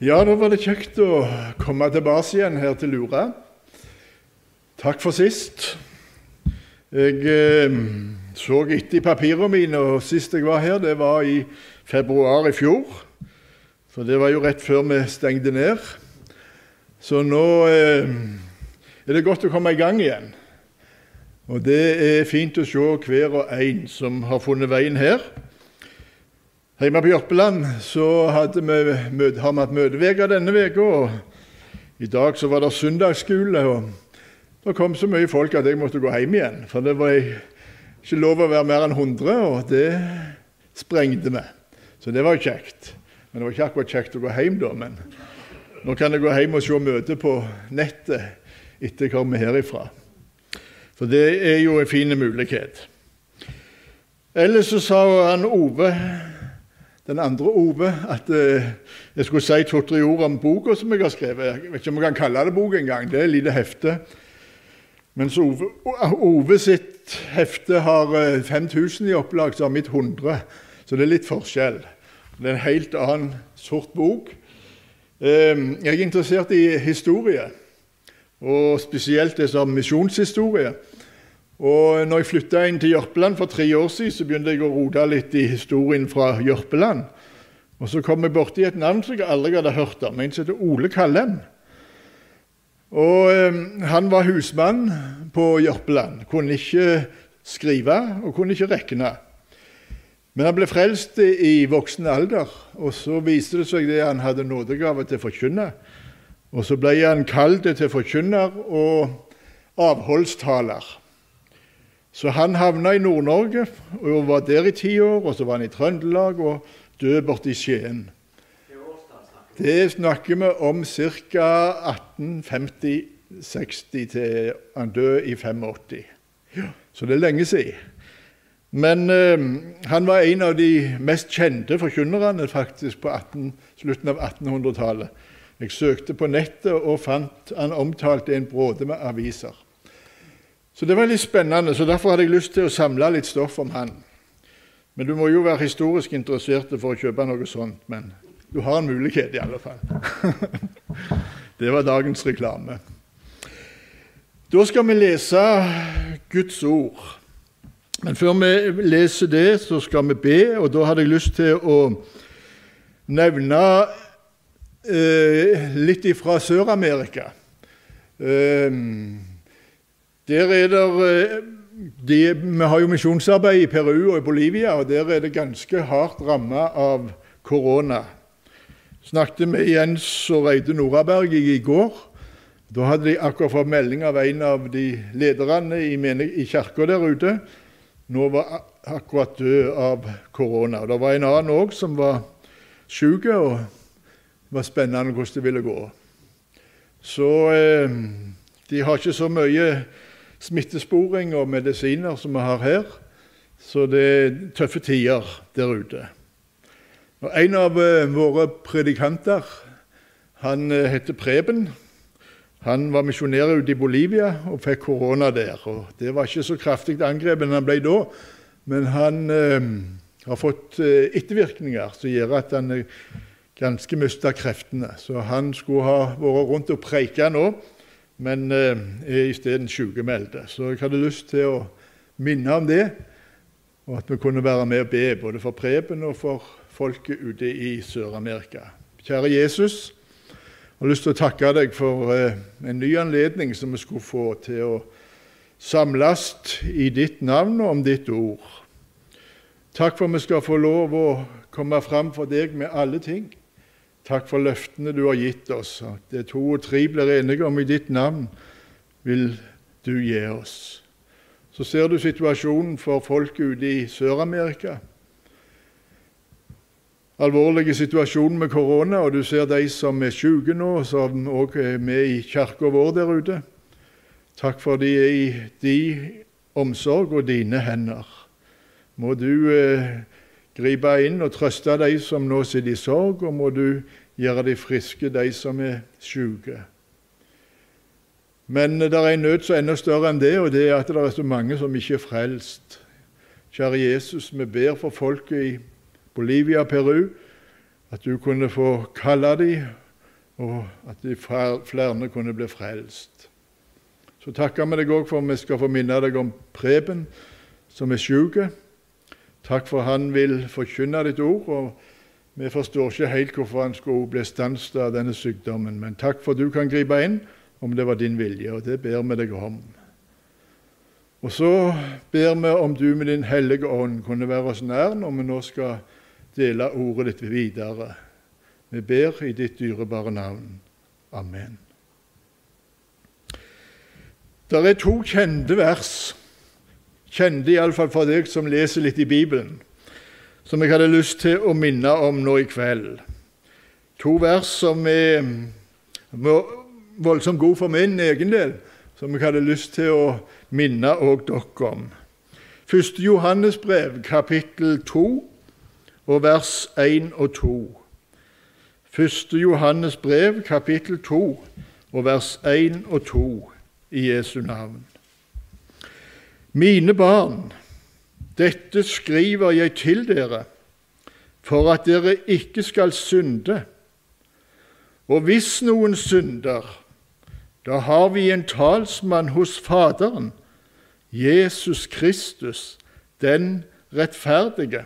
Ja, da var det kjekt å komme tilbake igjen her til Lura. Takk for sist. Jeg eh, så etter i papirene mine, og sist jeg var her, det var i februar i fjor. For det var jo rett før vi stengte ned. Så nå eh, er det godt å komme i gang igjen. Og det er fint å se hver og en som har funnet veien her. Hjemme på Jørpeland så vi møte, har vi hatt møteuke denne uka. I dag så var det søndagsskole. og Det kom så mye folk at jeg måtte gå hjem igjen. For det var ikke lov å være mer enn 100, og det sprengte vi. Så det var kjekt. Men det var ikke akkurat kjekt å gå hjem da. Men nå kan jeg gå hjem og se møtet på nettet etter jeg kommer herifra. For det er jo en fin mulighet. Ellers så sa han Ove den andre Ove at eh, jeg skulle si to-tre ord om boka som jeg har skrevet. Jeg vet ikke om jeg kan kalle det bok engang. Det er et lite hefte. Mens Ove, Ove sitt hefte har 5000 eh, i opplag, så har mitt 100. Så det er litt forskjell. Det er en helt annen sort bok. Eh, jeg er interessert i historie, og spesielt det som misjonshistorie. Og når jeg flytta inn til Jørpeland for tre år siden, så begynte jeg å rote litt i historien fra Jørpeland. Og så kom jeg borti et navn som jeg aldri hadde hørt om, en som heter Ole Kallem. Og eh, Han var husmann på Jørpeland. Kunne ikke skrive og kunne ikke regne. Men han ble frelst i voksen alder, og så viste det seg det han hadde nådegave til å forkynne. Og så ble han kalt til forkynner og avholdstaler. Så han havna i Nord-Norge og var der i ti år. Og så var han i Trøndelag og død borte i Skien. Det snakker vi om ca. 1850-60 til han døde i 85. Så det er lenge siden. Men eh, han var en av de mest kjente forkynnerne faktisk på 18, slutten av 1800-tallet. Jeg søkte på nettet og fant han omtalt i en bråde med aviser. Så det var litt spennende, så derfor hadde jeg lyst til å samle litt stoff om han. Men du må jo være historisk interessert for å kjøpe noe sånt. Men du har en mulighet, i alle fall. det var dagens reklame. Da skal vi lese Guds ord. Men før vi leser det, så skal vi be, og da hadde jeg lyst til å nevne eh, litt fra Sør-Amerika. Eh, der er det, eh, de, Vi har jo misjonsarbeid i Peru og i Bolivia, og der er det ganske hardt ramma av korona. Snakket med Jens og Reide Noraberg i går. Da hadde de akkurat fått melding av en av de lederne i, i kirka der ute. Nå var akkurat død av korona. Det var en annen òg som var syk, og det var spennende hvordan det ville gå. Så eh, de har ikke så mye smittesporing og medisiner som vi har her. Så det er tøffe tider der ute. Og en av eh, våre predikanter han eh, heter Preben. Han var misjonær ute i Bolivia og fikk korona der. og Det var ikke så kraftig angrep enn han ble da, men han eh, har fått eh, ettervirkninger som gjør at han er ganske mista kreftene. Så han skulle ha vært rundt og preika nå men eh, er isteden sykemeldte. Så jeg hadde lyst til å minne om det, og at vi kunne være med og be både for Preben og for folket ute i Sør-Amerika. Kjære Jesus, jeg har lyst til å takke deg for eh, en ny anledning som vi skulle få til å samles i ditt navn og om ditt ord. Takk for at vi skal få lov å komme fram for deg med alle ting. Takk for løftene du har gitt oss. At det to og tre blir enige om i ditt navn, vil du gi oss. Så ser du situasjonen for folk ute i Sør-Amerika. Alvorlige situasjonen med korona, og du ser de som er syke nå, som òg er med i kirka vår der ute. Takk for de er i din omsorg og dine hender. Må du eh, gripe inn og trøste de som nå sitter i sorg, og må du gjøre de friske, de som er syke. Men det er en nød som er enda større enn det, og det er at det er så mange som ikke er frelst. Kjære Jesus, vi ber for folket i Bolivia og Peru at du kunne få kalle dem og at de flere kunne bli frelst. Så takker vi deg òg for at vi skal få minne deg om Preben, som er syk. Takk for han vil forkynne ditt ord. og Vi forstår ikke helt hvorfor han skulle bli stanset av denne sykdommen, men takk for at du kan gripe inn om det var din vilje, og det ber vi deg om. Og så ber vi om du med Din hellige ånd kunne være oss nær når vi nå skal dele ordet ditt videre. Vi ber i ditt dyrebare navn. Amen. Det er to kjente vers, kjente iallfall for deg som leser litt i Bibelen, som jeg hadde lyst til å minne om nå i kveld. To vers som er voldsomt gode for min egen del, som jeg hadde lyst til å minne òg dere om. 1. Johannes brev, kapittel 2, og vers 1 og 2. 1. Johannes brev, kapittel 2, og vers 1 og 2 i Jesu navn. Mine barn, dette skriver jeg til dere for at dere ikke skal synde. Og hvis noen synder, da har vi en talsmann hos Faderen, Jesus Kristus, den rettferdige.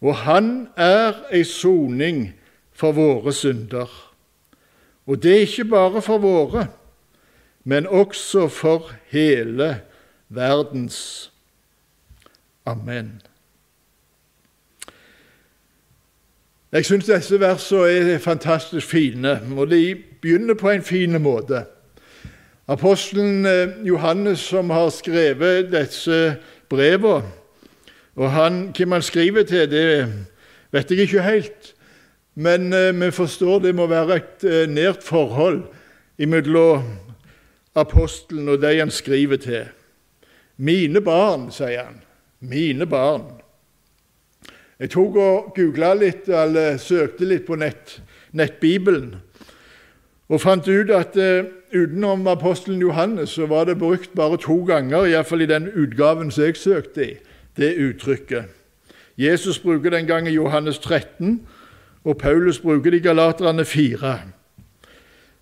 Og han er ei soning for våre synder. Og det er ikke bare for våre, men også for hele verdens. Amen. Jeg syns disse versene er fantastisk fine, og de begynner på en fin måte. Apostelen eh, Johannes, som har skrevet disse brevene og han, Hvem han skriver til, det vet jeg ikke helt. Men eh, vi forstår det må være et eh, nært forhold mellom apostelen og de han skriver til. Mine barn, sier han. Mine barn. Jeg tok og googla litt, eller søkte litt på nett, nettbibelen, og fant ut at uh, utenom apostelen Johannes så var det brukt bare to ganger, iallfall i den utgaven som jeg søkte i, det uttrykket. Jesus bruker den gangen Johannes 13, og Paulus bruker det i Galaterne 4.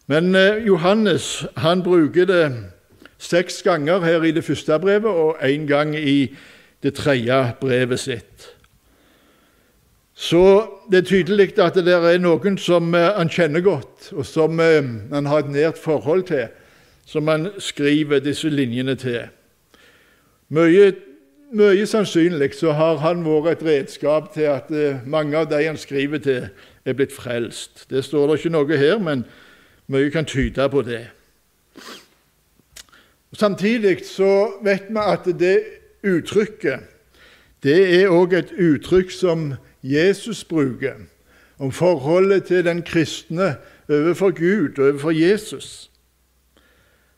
Men uh, Johannes han bruker det seks ganger her i det første brevet og én gang i det tredje brevet sitt. Så det er tydelig at det er noen som eh, han kjenner godt, og som eh, han har et nært forhold til, som han skriver disse linjene til. Mye, mye sannsynlig så har han vært et redskap til at eh, mange av de han skriver til, er blitt frelst. Det står det ikke noe her, men mye kan tyde på det. Samtidig så vet vi at det uttrykket det er òg et uttrykk som Jesus bruker om forholdet til den kristne overfor Gud og overfor Jesus.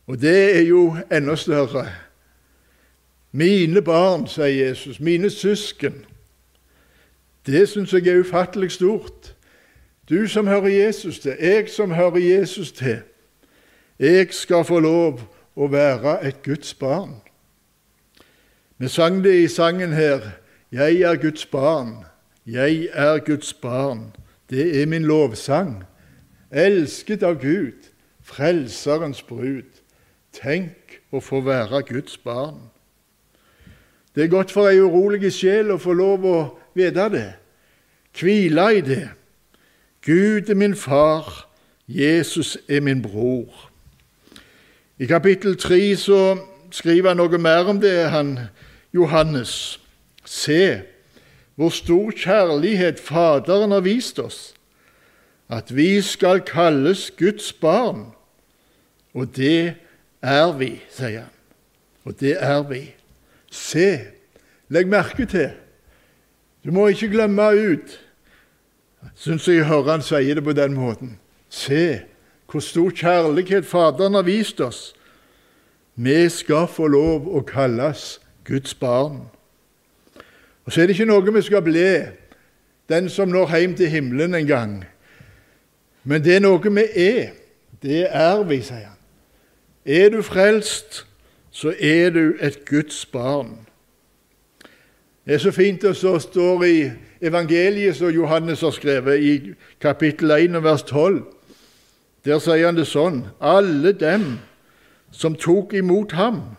Og det er jo enda større. Mine barn, sier Jesus, mine søsken. Det syns jeg er ufattelig stort. Du som hører Jesus til, jeg som hører Jesus til. Jeg skal få lov å være et Guds barn. Vi sang det i sangen her 'Jeg er Guds barn'. Jeg er Guds barn. Det er min lovsang. Elsket av Gud, Frelserens brud. Tenk å få være Guds barn. Det er godt for ei urolig sjel å få lov å vite det, hvile i det. Gud er min far, Jesus er min bror. I kapittel 3 så skriver han noe mer om det, han Johannes. Se hvor stor kjærlighet Faderen har vist oss, at vi skal kalles Guds barn. Og det er vi, sier han. Og det er vi. Se, legg merke til. Du må ikke glemme ut. Syns jeg hører han sier det på den måten. Se hvor stor kjærlighet Faderen har vist oss. Vi skal få lov å kalles Guds barn. Og Så er det ikke noe vi skal bli, den som når hjem til himmelen en gang. Men det er noe vi er. Det er vi, sier han. Er du frelst, så er du et Guds barn. Det er så fint det som står i evangeliet som Johannes har skrevet, i kapittel 1 vers 12. Der sier han det sånn Alle dem som tok imot ham,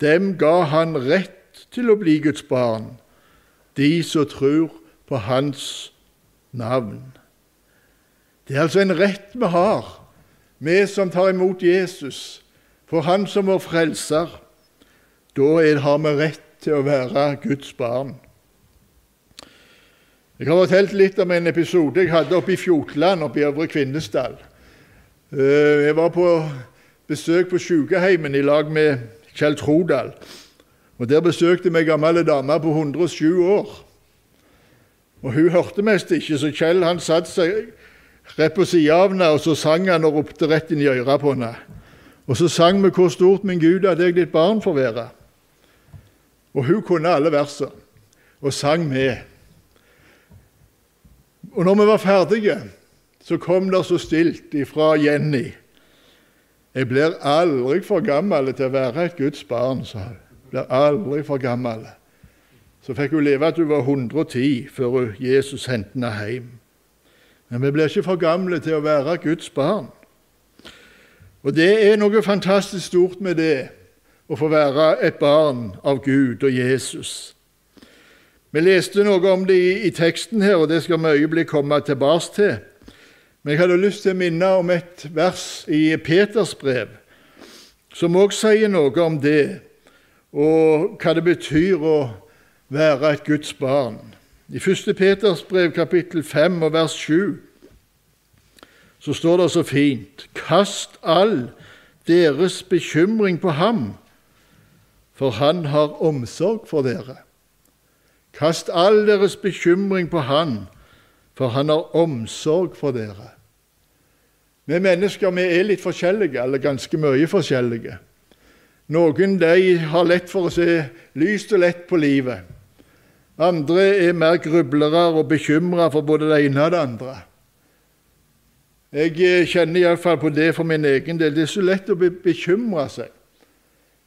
dem ga han rett til å bli Guds barn, de som tror på hans navn. Det er altså en rett vi har, vi som tar imot Jesus, for Han som vår frelser. Da har vi rett til å være Guds barn. Jeg har fortalt litt om en episode jeg hadde oppe i Fjotland, oppe i Øvre Kvinesdal. Eh, jeg var på besøk på sykehjemmet i lag med Kjell Trodal. Og Der besøkte vi ei gammel dame på 107 år. Og Hun hørte mest ikke, så Kjell han satte seg rett på sida av henne, og så sang han og ropte rett inn i øret på henne. Og så sang vi 'Hvor stort, min Gud, at jeg ditt barn får være'. Og hun kunne alle versene og sang med. Og når vi var ferdige, så kom det så stilt ifra Jenny. Jeg blir aldri for gammel til å være et Guds barn, sa hun. Blir aldri for gammel. Så fikk hun leve til hun var 110 før Jesus hentet henne hjem. Men vi blir ikke for gamle til å være Guds barn. Og det er noe fantastisk stort med det, å få være et barn av Gud og Jesus. Vi leste noe om det i, i teksten her, og det skal vi øyeblikk komme tilbake til. Men jeg hadde lyst til å minne om et vers i Peters brev, som også sier noe om det, og hva det betyr å være et Guds barn. I 1. Peters brev, kapittel 5 og vers 7, så står det så fint Kast all deres bekymring på ham, for han har omsorg for dere. Kast all deres bekymring på han, for han har omsorg for dere. Vi mennesker vi er litt forskjellige, eller ganske mye forskjellige. Noen de har lett for å se lyst og lett på livet. Andre er mer grublere og bekymra for både det ene og det andre. Jeg eh, kjenner iallfall på det for min egen del. Det er så lett å bekymre seg.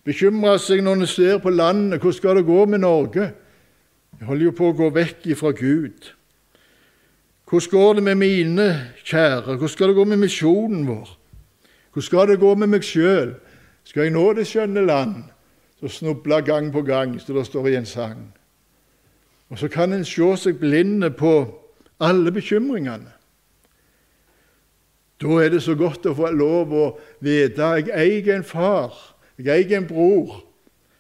Bekymre seg når en ser på landet. Hvordan skal det gå med Norge? Jeg holder jo på å gå vekk ifra Gud. Hvordan går det med mine kjære? Hvordan skal det gå med misjonen vår? Hvordan skal det gå med meg sjøl? Skal jeg nå det skjønne land? Så snubler gang på gang, så det står i en sang. Og så kan en se seg blinde på alle bekymringene. Da er det så godt å få lov å vite jeg eier en far, jeg eier en bror,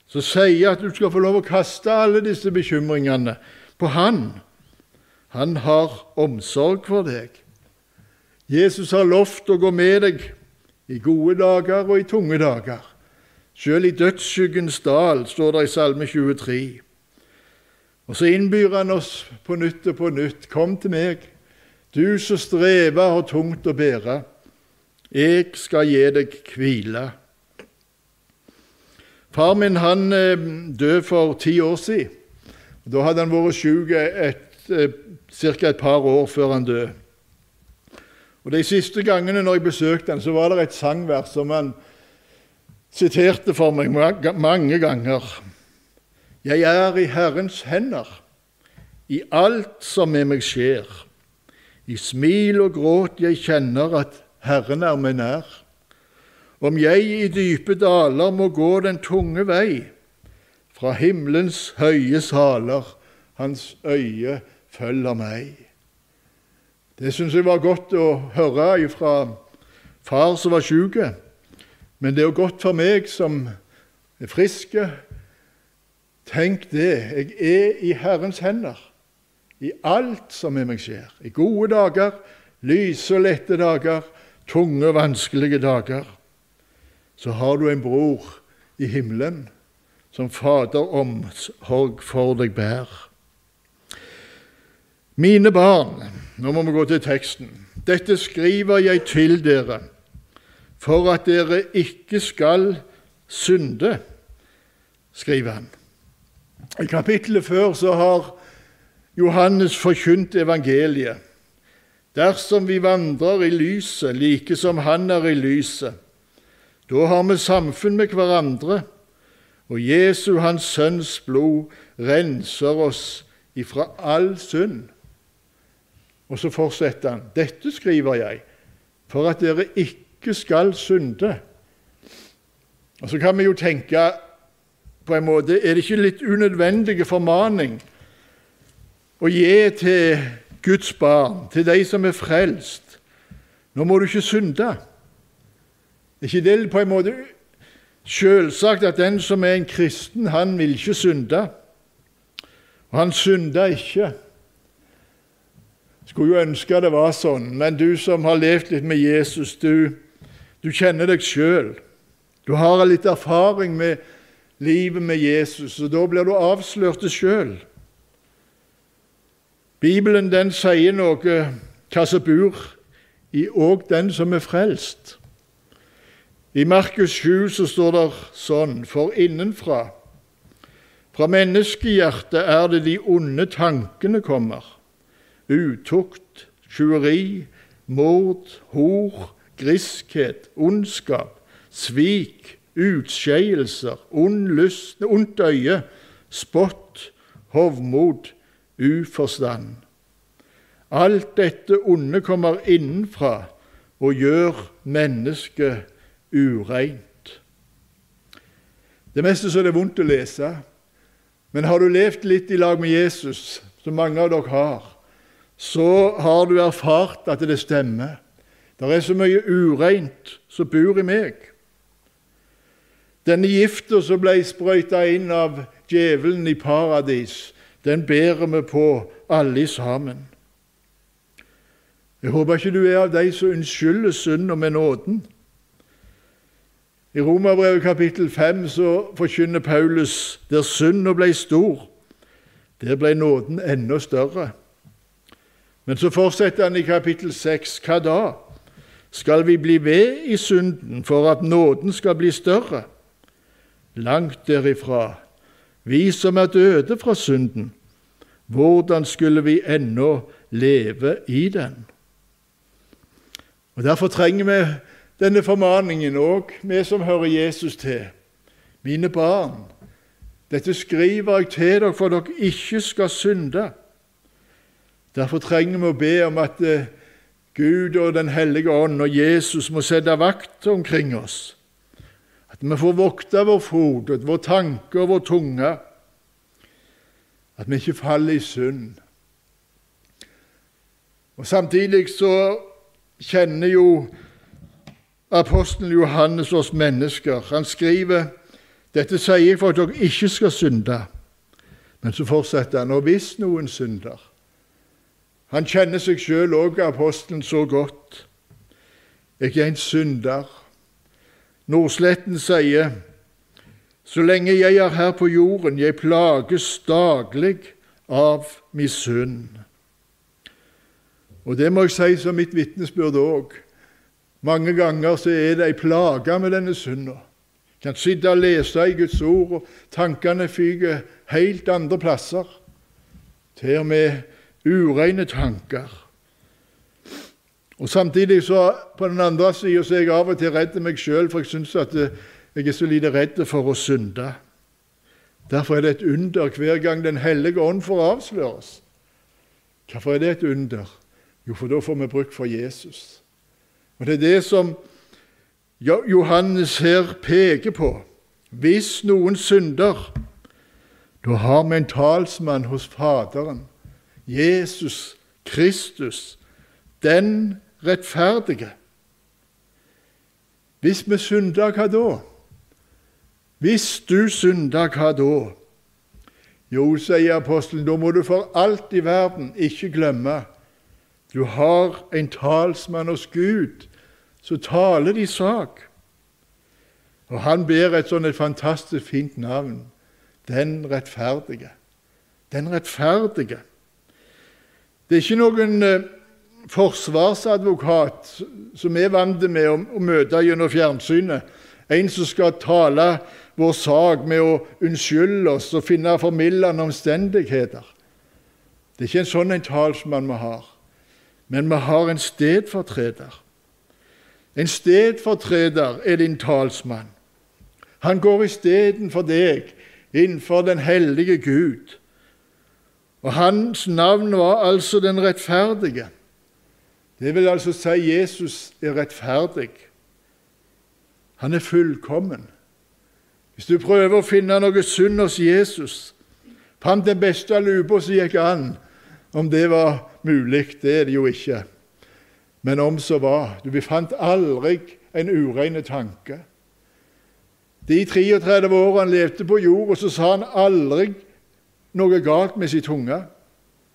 som sier at du skal få lov å kaste alle disse bekymringene på Han. Han har omsorg for deg. Jesus har lovt å gå med deg i gode dager og i tunge dager. Selv i dødsskyggens dal, står det i Salme 23. Og så innbyr han oss på nytt og på nytt. Kom til meg, du som strever og tungt å bære. Jeg skal gi deg hvile. Far min han eh, døde for ti år siden. Da hadde han vært syk eh, ca. et par år før han døde. Og De siste gangene når jeg besøkte han, så var det et sangvers som han siterte for meg mange ganger. Jeg er i Herrens hender, i alt som med meg skjer. I smil og gråt jeg kjenner at Herren er meg nær. Om jeg i dype daler må gå den tunge vei, fra himmelens høye saler, hans øye følger meg. Det syns jeg var godt å høre fra far som var sjuk. men det er jo godt for meg som er friske, Tenk det. Jeg er i Herrens hender i alt som med meg skjer. I gode dager, lyse og lette dager, tunge og vanskelige dager. Så har du en bror i himmelen som Fader omsorg for deg bærer. Mine barn, nå må vi gå til teksten. Dette skriver jeg til dere for at dere ikke skal synde, skriver han. I kapittelet før så har Johannes forkynt evangeliet. Dersom vi vandrer i lyset, like som Han er i lyset, da har vi samfunn med hverandre, og Jesu, Hans Sønns blod, renser oss ifra all synd. Og så fortsetter han. Dette skriver jeg for at dere ikke skal synde. Og Så kan vi jo tenke på en måte Er det ikke litt unødvendig formaning å gi til Guds barn, til de som er frelst? Nå må du ikke synde. Er ikke det på en måte selvsagt at den som er en kristen, han vil ikke synde? Og han synder ikke. Skulle jo ønske det var sånn, men du som har levd litt med Jesus, du, du kjenner deg sjøl. Du har litt erfaring med livet med Jesus, og da blir du avslørt sjøl. Bibelen den sier noe hva som bor i òg den som er frelst. I Markus 7 så står det sånn For innenfra, fra menneskehjertet, er det de onde tankene kommer. Utukt, tjuveri, mord, hor, griskhet, ondskap, svik, utskeielser, ond lyst, ondt øye, spott, hovmod, uforstand. Alt dette onde kommer innenfra og gjør mennesket ureint. Det meste så er det vondt å lese, men har du levd litt i lag med Jesus, som mange av dere har, så har du erfart at det stemmer. Det er så mye ureint som bor i meg. Denne gifta som ble sprøyta inn av djevelen i paradis, den bærer vi på alle sammen. Jeg håper ikke du er av de som unnskylder synda med nåden. I Romerbrevet kapittel 5 så forkynner Paulus der synda ble stor, der ble nåden enda større. Men så fortsetter han i kapittel 6. Hva da? Skal vi bli ved i synden for at nåden skal bli større? langt derifra, vi som er døde fra synden, hvordan skulle vi ennå leve i den? Og Derfor trenger vi denne formaningen òg, vi som hører Jesus til. Mine barn, dette skriver jeg til dere for dere ikke skal synde. Derfor trenger vi å be om at eh, Gud og Den hellige ånd og Jesus må sette vakt omkring oss at vi får vokte vår fot, vår tanke og vår tunge. At vi ikke faller i synd. Og Samtidig så kjenner jo apostelen Johannes oss mennesker. Han skriver dette sier jeg for at dere ikke skal synde. Men så fortsetter han og hvis noen synder Han kjenner seg sjøl òg, apostelen, så godt. Jeg er en synder. Nordsletten sier så lenge jeg er her på jorden, jeg plages daglig av min synd. Og det må jeg si som mitt vitnesbyrd òg. Mange ganger så er det ei plage med denne synda. Kan sitte og lese i Guds ord, og tankene fyker helt andre plasser. Til og med ureine tanker. Og Samtidig så på den andre sida er jeg av og til redd meg sjøl, for jeg syns at eh, jeg er så lite redd for å synde. Derfor er det et under hver gang Den hellige ånd får avsløres. Hvorfor er det et under? Jo, for da får vi bruk for Jesus. Og Det er det som Johannes her peker på. Hvis noen synder, da har vi en talsmann hos Faderen, Jesus Kristus. Den rettferdige. Hvis vi synder, hva da? Hvis du synder, hva da? Jo, sier apostelen, da må du for alt i verden ikke glemme du har en talsmann hos Gud som taler din sak. Og han ber et sånn et fantastisk fint navn den rettferdige. Den rettferdige. Det er ikke noen eh, forsvarsadvokat som er vant med å, møte gjennom fjernsynet. En som skal tale vår sak med å unnskylde oss og finne formildende omstendigheter. Det er ikke en sånn en talsmann vi har, men vi har en stedfortreder. En stedfortreder er din talsmann. Han går istedenfor deg innenfor den hellige Gud. Og hans navn var altså den rettferdige. Det vil altså si Jesus er rettferdig. Han er fullkommen. Hvis du prøver å finne noe synd hos Jesus, fant den beste lupa som gikk an, om det var mulig. Det er det jo ikke. Men om så var. Du fant aldri en ureine tanke. De 33 årene han levde på jord, så sa han aldri noe galt med sin tunge.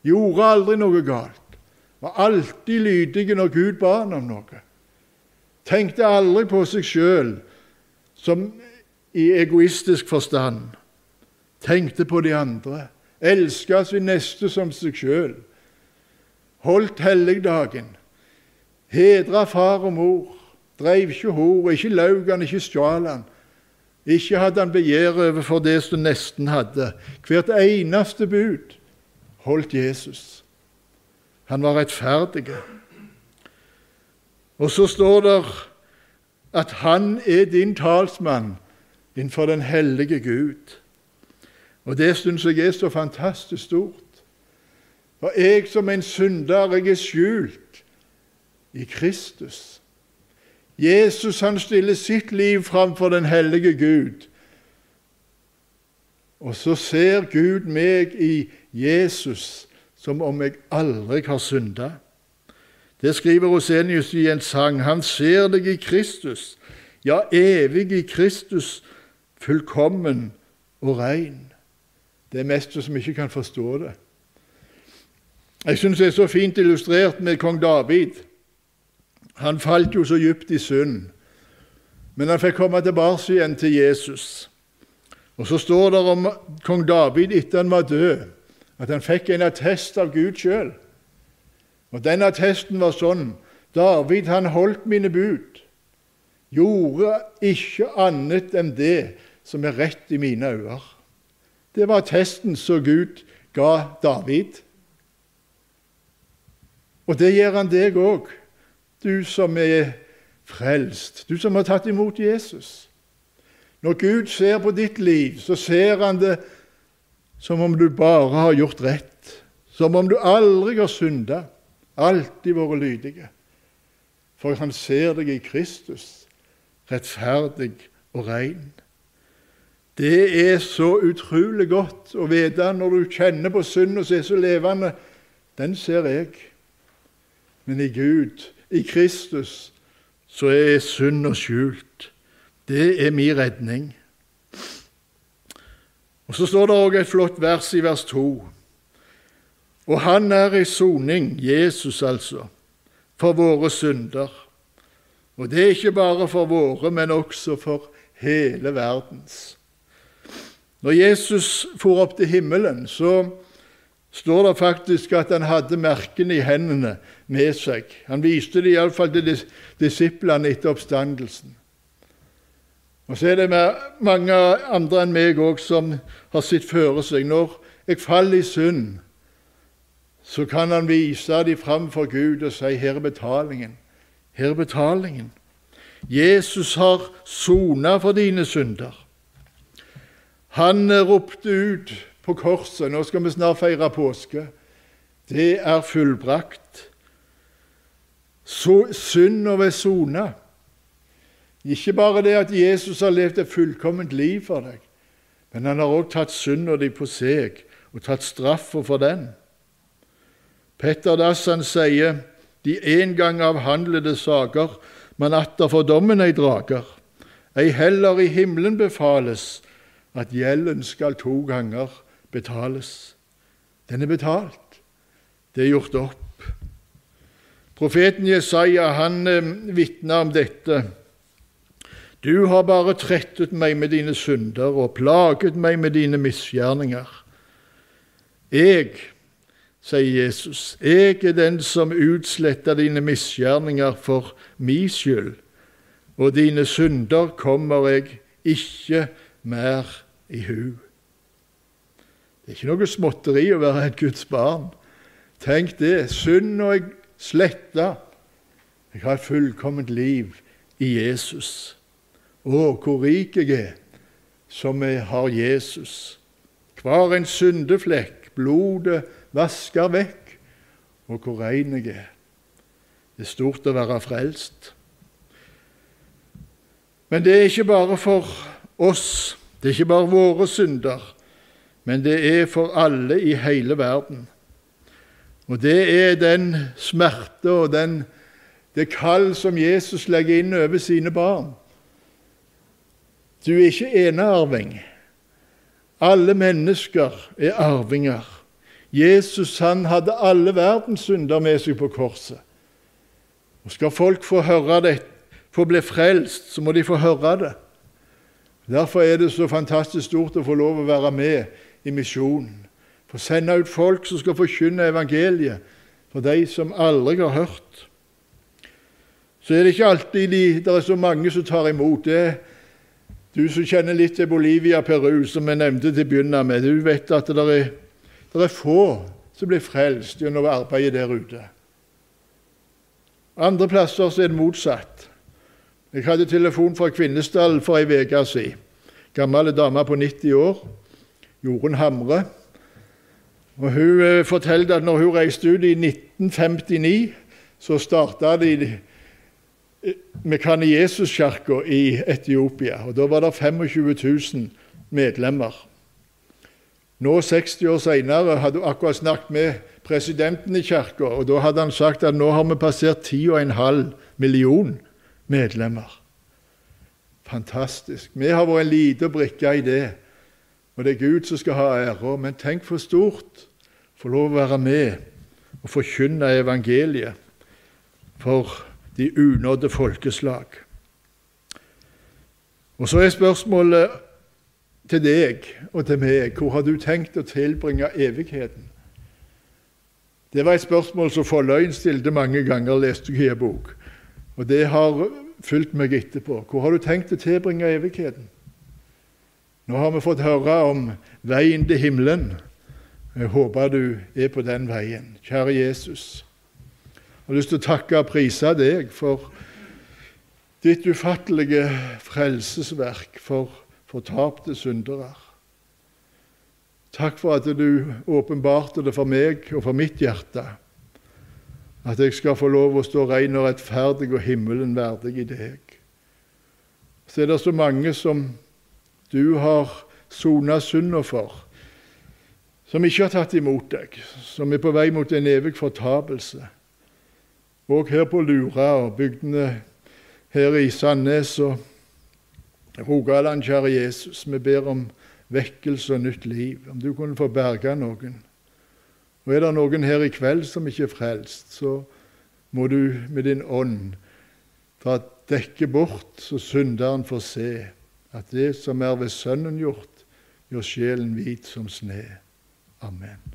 Gjorde aldri noe galt. Var alltid lydige når Gud ba han om noe. Tenkte aldri på seg sjøl i egoistisk forstand. Tenkte på de andre. Elska sin neste som seg sjøl. Holdt helligdagen. Hedra far og mor. Dreiv ikke hor, ikke laug han, ikke stjal han. Ikke hadde han begjær overfor det som nesten hadde. Hvert eneste bud holdt Jesus. Han var rettferdig. Og så står det at han er din talsmann innenfor den hellige Gud. Og det syns jeg er så fantastisk stort. For jeg som en synder, jeg er skjult i Kristus. Jesus han stiller sitt liv framfor den hellige Gud. Og så ser Gud meg i Jesus som om jeg aldri har synda. Det skriver Rosenius i en sang. Han ser deg i Kristus, ja, evig i Kristus, fullkommen og rein. Det er mest som ikke kan forstå det. Jeg syns det er så fint illustrert med kong David. Han falt jo så dypt i synd, men han fikk komme tilbake igjen til Jesus. Og Så står det om kong David etter han var død, at han fikk en attest av Gud sjøl. Og Den attesten var sånn David han holdt mine bud, gjorde ikke annet enn det som er rett i mine øyne. Det var attesten som Gud ga David. Og det gjør han deg òg du som er frelst, du som har tatt imot Jesus. Når Gud ser på ditt liv, så ser han det som om du bare har gjort rett, som om du aldri har synda, alltid vært lydige. For han ser deg i Kristus, rettferdig og rein. Det er så utrolig godt å vite når du kjenner på synden som er så levende. Den ser jeg. Men i Gud i Kristus, så er synd og skjult. Det er min redning. Og Så står det òg et flott vers i vers 2. Og han er i soning, Jesus altså, for våre synder. Og det er ikke bare for våre, men også for hele verdens. Når Jesus for opp til himmelen, så står det faktisk at han hadde merkene i hendene med seg. Han viste det iallfall til disiplene etter oppstandelsen. Og Så er det mange andre enn meg òg som har sett føre seg når jeg faller i synd, så kan han vise dem fram for Gud og si 'Her er betalingen'. Her er betalingen. Jesus har sona for dine synder. Han ropte ut på korset Nå skal vi snart feire påske. Det er fullbrakt. Så synda ved sona. Ikke bare det at Jesus har levd et fullkomment liv for deg, men han har også tatt synda di på seg og tatt straffa for den. Petter Dassan sier de en gang avhandlede saker man atter for dommen ei drager. Ei heller i himmelen befales at gjelden skal to ganger betales. Den er betalt. Det er gjort opp. Profeten Jesaja han eh, vitner om dette. Du har bare trettet meg med dine synder og plaget meg med dine misgjerninger. Jeg, sier Jesus, jeg er den som utsletter dine misgjerninger for min skyld, og dine synder kommer jeg ikke mer i hu. Det er ikke noe småtteri å være et Guds barn. Tenk det. Synd og jeg sletta. Jeg har et fullkomment liv i Jesus. Å, hvor rik jeg er som jeg har Jesus. Hver en syndeflekk blodet vasker vekk, og hvor rein jeg er. Det er stort å være frelst. Men det er ikke bare for oss, det er ikke bare våre synder, men det er for alle i hele verden. Og det er den smerte og den, det kall som Jesus legger inn over sine barn. Du er ikke enearving. Alle mennesker er arvinger. Jesus han hadde alle verdens synder med seg på korset. Og Skal folk få høre det, få bli frelst, så må de få høre det. Derfor er det så fantastisk stort å få lov å være med i misjonen. Få sende ut folk som skal forkynne evangeliet for de som aldri har hørt. Så er det ikke alltid de, det er så mange som tar imot. det du som kjenner litt til Bolivia Peru, som jeg nevnte til å begynne med, du vet at det er, det er få som blir frelst gjennom arbeidet der ute. Andre plasser er det motsatt. Jeg hadde telefon fra Kvinesdal for ei uke siden. Gammel dame på 90 år, Jorunn Hamre. Og Hun eh, fortalte at når hun reiste ut i 1959, så starta de Mekani Jesus-kirka i Etiopia. og Da var det 25 000 medlemmer. Nå, 60 år senere, hadde hun akkurat snakket med presidenten i kirka, og da hadde han sagt at nå har vi passert 10,5 million medlemmer. Fantastisk. Vi har vært en liten brikke i det, og det er Gud som skal ha æra. Men tenk for stort få lov å være med og forkynne evangeliet for de unådde folkeslag. Og så er spørsmålet til deg og til meg hvor har du tenkt å tilbringe evigheten? Det var et spørsmål som Folløyen stilte mange ganger, leste jeg i en bok. Og det har fulgt meg etterpå. Hvor har du tenkt å tilbringe evigheten? Nå har vi fått høre om veien til himmelen. Jeg håper du er på den veien. Kjære Jesus. Jeg har lyst til å takke og prise deg for ditt ufattelige frelsesverk for fortapte syndere. Takk for at du åpenbarte det for meg og for mitt hjerte, at jeg skal få lov å stå ren og rettferdig og himmelen verdig i deg. Så er det så mange som du har sona synda for, som ikke har tatt imot deg, som er på vei mot en evig fortapelse. Og her på Lura og bygdene her i Sandnes og Rogaland, kjære Jesus, vi ber om vekkelse og nytt liv, om du kunne få berga noen. Og er det noen her i kveld som ikke er frelst, så må du med din ånd ta dekke bort, så synderen får se at det som er ved Sønnen gjort, gjør sjelen hvit som sne. Amen.